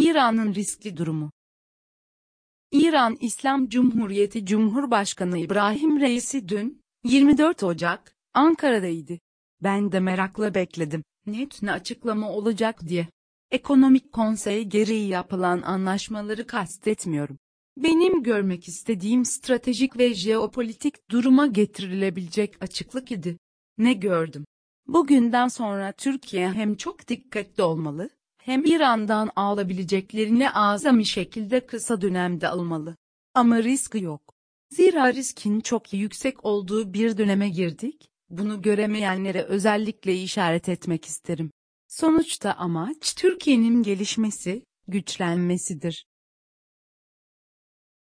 İran'ın riskli durumu İran İslam Cumhuriyeti Cumhurbaşkanı İbrahim Reisi dün, 24 Ocak, Ankara'daydı. Ben de merakla bekledim, ne açıklama olacak diye. Ekonomik konsey gereği yapılan anlaşmaları kastetmiyorum. Benim görmek istediğim stratejik ve jeopolitik duruma getirilebilecek açıklık idi. Ne gördüm? Bugünden sonra Türkiye hem çok dikkatli olmalı, hem İran'dan alabileceklerini azami şekilde kısa dönemde almalı. Ama riski yok. Zira riskin çok yüksek olduğu bir döneme girdik, bunu göremeyenlere özellikle işaret etmek isterim. Sonuçta amaç Türkiye'nin gelişmesi, güçlenmesidir.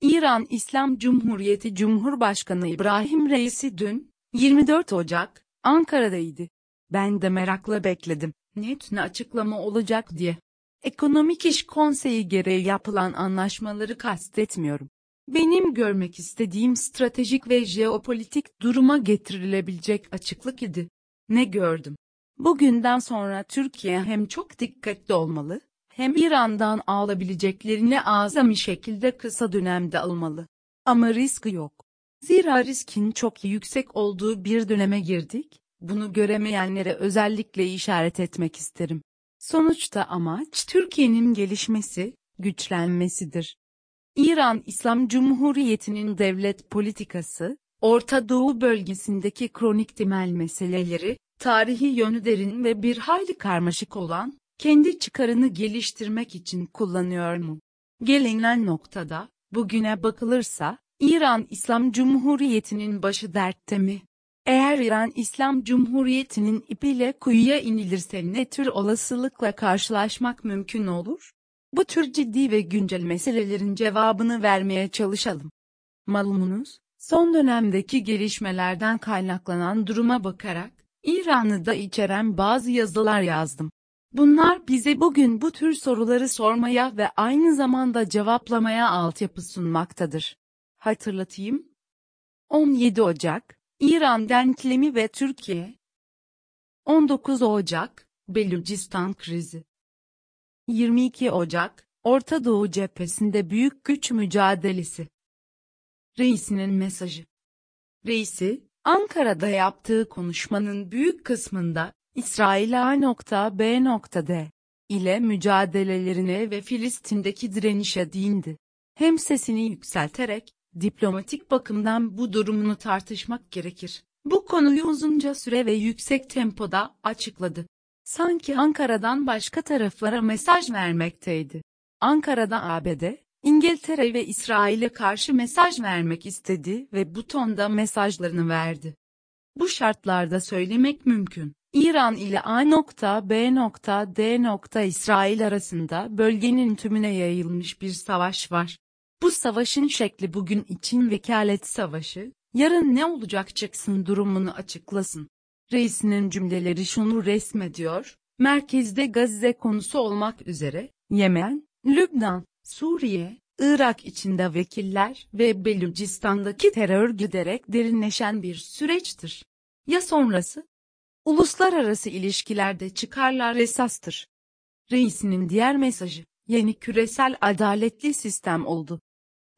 İran İslam Cumhuriyeti Cumhurbaşkanı İbrahim Reisi dün, 24 Ocak, Ankara'daydı. Ben de merakla bekledim, net ne açıklama olacak diye. Ekonomik İş Konseyi gereği yapılan anlaşmaları kastetmiyorum. Benim görmek istediğim stratejik ve jeopolitik duruma getirilebilecek açıklık idi. Ne gördüm? Bugünden sonra Türkiye hem çok dikkatli olmalı, hem İran'dan alabileceklerini azami şekilde kısa dönemde almalı. Ama riski yok. Zira riskin çok yüksek olduğu bir döneme girdik, bunu göremeyenlere özellikle işaret etmek isterim. Sonuçta amaç Türkiye'nin gelişmesi, güçlenmesidir. İran İslam Cumhuriyeti'nin devlet politikası, Orta Doğu bölgesindeki kronik temel meseleleri, tarihi yönü derin ve bir hayli karmaşık olan, kendi çıkarını geliştirmek için kullanıyor mu? Gelinen noktada, bugüne bakılırsa, İran İslam Cumhuriyeti'nin başı dertte mi? Eğer İran İslam Cumhuriyeti'nin ipiyle kuyuya inilirse ne tür olasılıkla karşılaşmak mümkün olur? Bu tür ciddi ve güncel meselelerin cevabını vermeye çalışalım. Malumunuz, son dönemdeki gelişmelerden kaynaklanan duruma bakarak, İran'ı da içeren bazı yazılar yazdım. Bunlar bize bugün bu tür soruları sormaya ve aynı zamanda cevaplamaya altyapı sunmaktadır. Hatırlatayım. 17 Ocak, İran denklemi ve Türkiye. 19 Ocak, Belucistan krizi. 22 Ocak, Orta Doğu cephesinde büyük güç mücadelesi. Reisinin mesajı. Reisi, Ankara'da yaptığı konuşmanın büyük kısmında, İsrail A.B.D. ile mücadelelerine ve Filistin'deki direnişe değindi. Hem sesini yükselterek, diplomatik bakımdan bu durumunu tartışmak gerekir. Bu konuyu uzunca süre ve yüksek tempoda açıkladı. Sanki Ankara'dan başka taraflara mesaj vermekteydi. Ankara'da ABD, İngiltere ve İsrail'e karşı mesaj vermek istedi ve bu tonda mesajlarını verdi. Bu şartlarda söylemek mümkün. İran ile A.B.D. İsrail arasında bölgenin tümüne yayılmış bir savaş var. Bu savaşın şekli bugün için vekalet savaşı, yarın ne olacak çıksın durumunu açıklasın. Reisinin cümleleri şunu resmediyor, merkezde Gazze konusu olmak üzere, Yemen, Lübnan, Suriye, Irak içinde vekiller ve Belucistan'daki terör giderek derinleşen bir süreçtir. Ya sonrası? Uluslararası ilişkilerde çıkarlar esastır. Reisinin diğer mesajı, yeni küresel adaletli sistem oldu.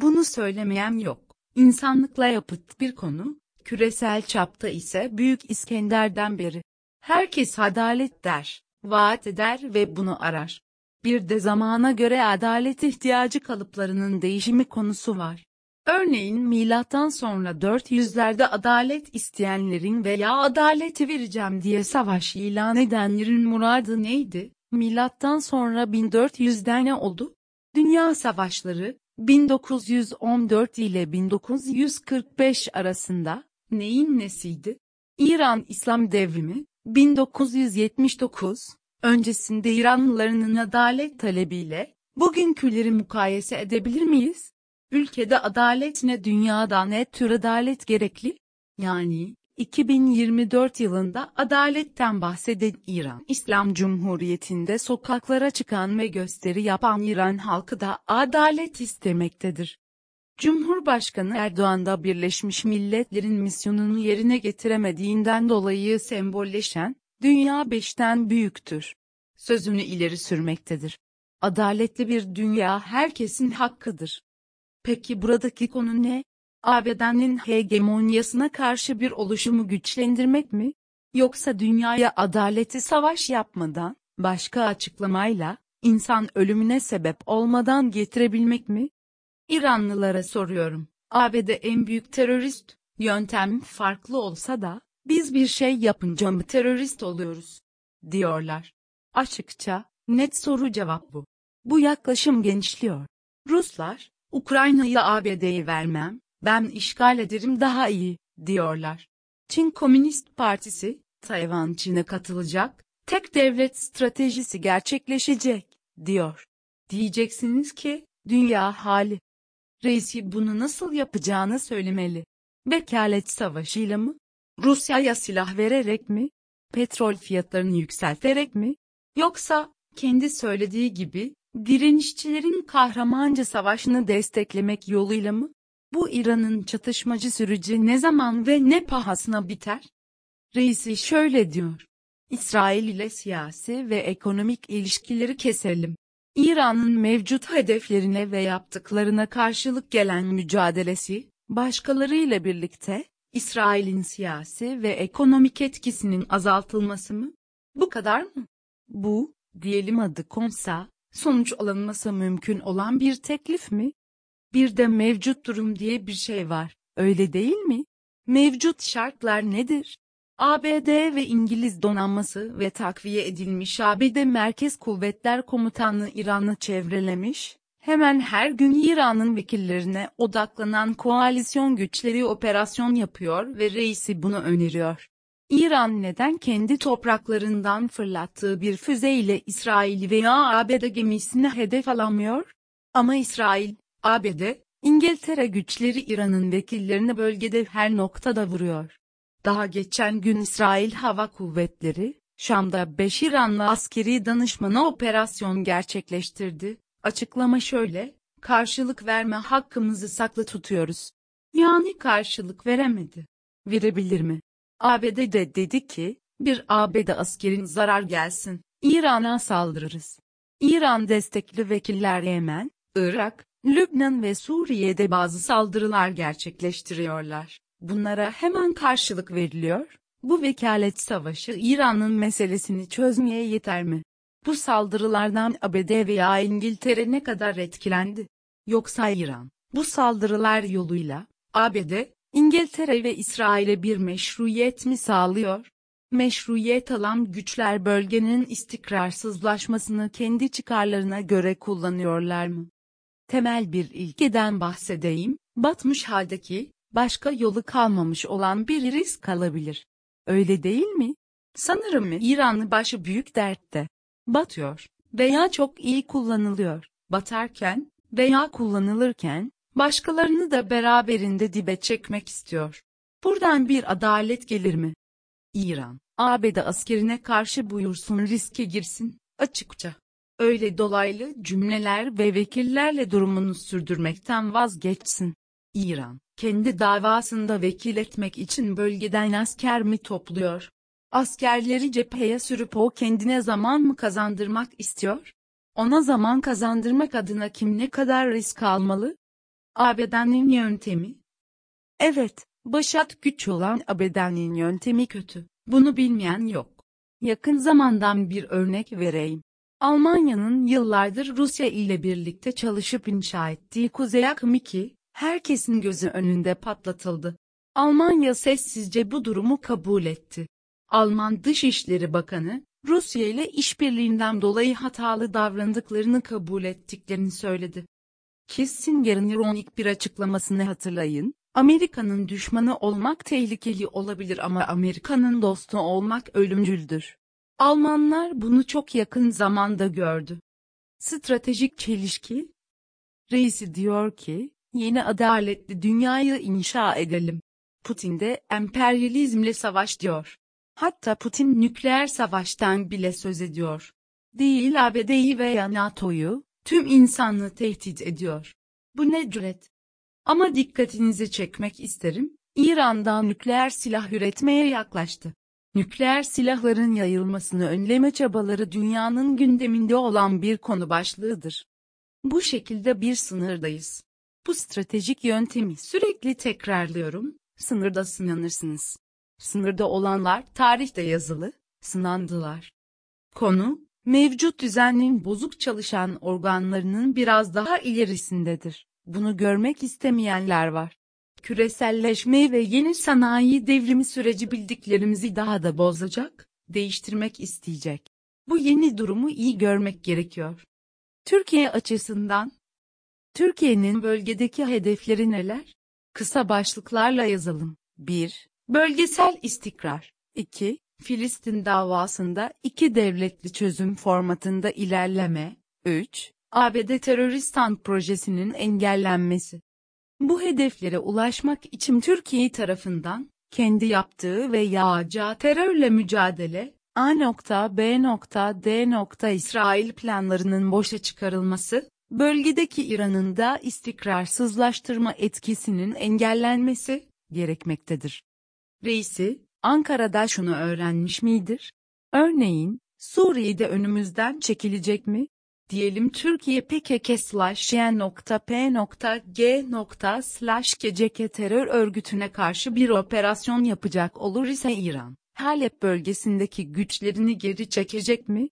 Bunu söylemeyen yok. İnsanlıkla yapıt bir konu, küresel çapta ise Büyük İskender'den beri. Herkes adalet der, vaat eder ve bunu arar. Bir de zamana göre adalet ihtiyacı kalıplarının değişimi konusu var. Örneğin milattan sonra 400'lerde adalet isteyenlerin veya adaleti vereceğim diye savaş ilan edenlerin muradı neydi? Milattan sonra 1400'de ne oldu? Dünya savaşları 1914 ile 1945 arasında neyin nesiydi? İran İslam Devrimi 1979 öncesinde İranlıların adalet talebiyle bugünküleri mukayese edebilir miyiz? Ülkede adalet ne dünyada ne tür adalet gerekli? Yani, 2024 yılında adaletten bahseden İran İslam Cumhuriyeti'nde sokaklara çıkan ve gösteri yapan İran halkı da adalet istemektedir. Cumhurbaşkanı Erdoğan da Birleşmiş Milletler'in misyonunu yerine getiremediğinden dolayı sembolleşen, dünya beşten büyüktür. Sözünü ileri sürmektedir. Adaletli bir dünya herkesin hakkıdır. Peki buradaki konu ne? ABD'nin hegemonyasına karşı bir oluşumu güçlendirmek mi? Yoksa dünyaya adaleti savaş yapmadan, başka açıklamayla, insan ölümüne sebep olmadan getirebilmek mi? İranlılara soruyorum. ABD en büyük terörist, yöntem farklı olsa da, biz bir şey yapınca mı terörist oluyoruz? Diyorlar. Açıkça, net soru cevap bu. Bu yaklaşım genişliyor. Ruslar, Ukrayna'yı ABD'ye vermem, ben işgal ederim daha iyi, diyorlar. Çin Komünist Partisi, Tayvan Çin'e katılacak, tek devlet stratejisi gerçekleşecek, diyor. Diyeceksiniz ki, dünya hali. Reisi bunu nasıl yapacağını söylemeli. Vekalet savaşıyla mı? Rusya'ya silah vererek mi? Petrol fiyatlarını yükselterek mi? Yoksa, kendi söylediği gibi, direnişçilerin kahramanca savaşını desteklemek yoluyla mı? Bu İran'ın çatışmacı süreci ne zaman ve ne pahasına biter? Reisi şöyle diyor. İsrail ile siyasi ve ekonomik ilişkileri keselim. İran'ın mevcut hedeflerine ve yaptıklarına karşılık gelen mücadelesi, başkalarıyla birlikte, İsrail'in siyasi ve ekonomik etkisinin azaltılması mı? Bu kadar mı? Bu, diyelim adı konsa, sonuç alınması mümkün olan bir teklif mi? Bir de mevcut durum diye bir şey var, öyle değil mi? Mevcut şartlar nedir? ABD ve İngiliz donanması ve takviye edilmiş ABD Merkez Kuvvetler Komutanlığı İran'ı çevrelemiş, hemen her gün İran'ın vekillerine odaklanan koalisyon güçleri operasyon yapıyor ve reisi bunu öneriyor. İran neden kendi topraklarından fırlattığı bir füzeyle İsrail veya ABD gemisini hedef alamıyor? Ama İsrail, ABD, İngiltere güçleri İran'ın vekillerini bölgede her noktada vuruyor. Daha geçen gün İsrail Hava Kuvvetleri, Şam'da 5 İranlı askeri danışmana operasyon gerçekleştirdi. Açıklama şöyle, karşılık verme hakkımızı saklı tutuyoruz. Yani karşılık veremedi. Verebilir mi? ABD de dedi ki, bir ABD askerin zarar gelsin, İran'a saldırırız. İran destekli vekiller Yemen, Irak, Lübnan ve Suriye'de bazı saldırılar gerçekleştiriyorlar. Bunlara hemen karşılık veriliyor. Bu vekalet savaşı İran'ın meselesini çözmeye yeter mi? Bu saldırılardan ABD veya İngiltere ne kadar etkilendi? Yoksa İran, bu saldırılar yoluyla, ABD, İngiltere ve İsrail'e bir meşruiyet mi sağlıyor? Meşruiyet alan güçler bölgenin istikrarsızlaşmasını kendi çıkarlarına göre kullanıyorlar mı? Temel bir ilkeden bahsedeyim, batmış haldeki, başka yolu kalmamış olan bir risk alabilir. Öyle değil mi? Sanırım İranlı başı büyük dertte. Batıyor veya çok iyi kullanılıyor. Batarken veya kullanılırken başkalarını da beraberinde dibe çekmek istiyor. Buradan bir adalet gelir mi? İran, ABD askerine karşı buyursun riske girsin, açıkça. Öyle dolaylı cümleler ve vekillerle durumunu sürdürmekten vazgeçsin. İran, kendi davasında vekil etmek için bölgeden asker mi topluyor? Askerleri cepheye sürüp o kendine zaman mı kazandırmak istiyor? Ona zaman kazandırmak adına kim ne kadar risk almalı? ABD'nin yöntemi? Evet, başat güç olan ABD'nin yöntemi kötü. Bunu bilmeyen yok. Yakın zamandan bir örnek vereyim. Almanya'nın yıllardır Rusya ile birlikte çalışıp inşa ettiği Kuzey Akım 2, herkesin gözü önünde patlatıldı. Almanya sessizce bu durumu kabul etti. Alman Dışişleri Bakanı, Rusya ile işbirliğinden dolayı hatalı davrandıklarını kabul ettiklerini söyledi. Kissinger'in ironik bir açıklamasını hatırlayın, Amerika'nın düşmanı olmak tehlikeli olabilir ama Amerika'nın dostu olmak ölümcüldür. Almanlar bunu çok yakın zamanda gördü. Stratejik çelişki. Reisi diyor ki, yeni adaletli dünyayı inşa edelim. Putin de emperyalizmle savaş diyor. Hatta Putin nükleer savaştan bile söz ediyor. Değil ABD'yi veya NATO'yu, tüm insanlığı tehdit ediyor. Bu ne cüret? Ama dikkatinizi çekmek isterim, İran'dan nükleer silah üretmeye yaklaştı. Nükleer silahların yayılmasını önleme çabaları dünyanın gündeminde olan bir konu başlığıdır. Bu şekilde bir sınırdayız. Bu stratejik yöntemi sürekli tekrarlıyorum, sınırda sınanırsınız. Sınırda olanlar tarihte yazılı, sınandılar. Konu, mevcut düzenin bozuk çalışan organlarının biraz daha ilerisindedir. Bunu görmek istemeyenler var. Küreselleşme ve yeni sanayi devrimi süreci bildiklerimizi daha da bozacak, değiştirmek isteyecek. Bu yeni durumu iyi görmek gerekiyor. Türkiye açısından Türkiye'nin bölgedeki hedefleri neler? Kısa başlıklarla yazalım. 1. Bölgesel istikrar. 2. Filistin davasında iki devletli çözüm formatında ilerleme. 3. ABD teröristan projesinin engellenmesi. Bu hedeflere ulaşmak için Türkiye tarafından kendi yaptığı ve yağacağı terörle mücadele, A.B.D. İsrail planlarının boşa çıkarılması, bölgedeki İran'ın da istikrarsızlaştırma etkisinin engellenmesi gerekmektedir. Reisi, Ankara'da şunu öğrenmiş midir? Örneğin, Suriye'de önümüzden çekilecek mi? Diyelim Türkiye PKK slash y.p.g. slash KCK terör örgütüne karşı bir operasyon yapacak olur ise İran, Halep bölgesindeki güçlerini geri çekecek mi?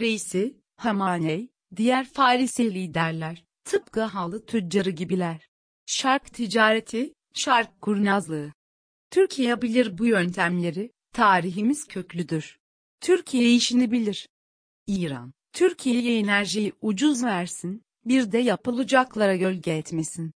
Reisi, Hamaney, diğer Farisi liderler, tıpkı halı tüccarı gibiler. Şark ticareti, şark kurnazlığı. Türkiye bilir bu yöntemleri, tarihimiz köklüdür. Türkiye işini bilir. İran, Türkiye'ye enerjiyi ucuz versin, bir de yapılacaklara gölge etmesin.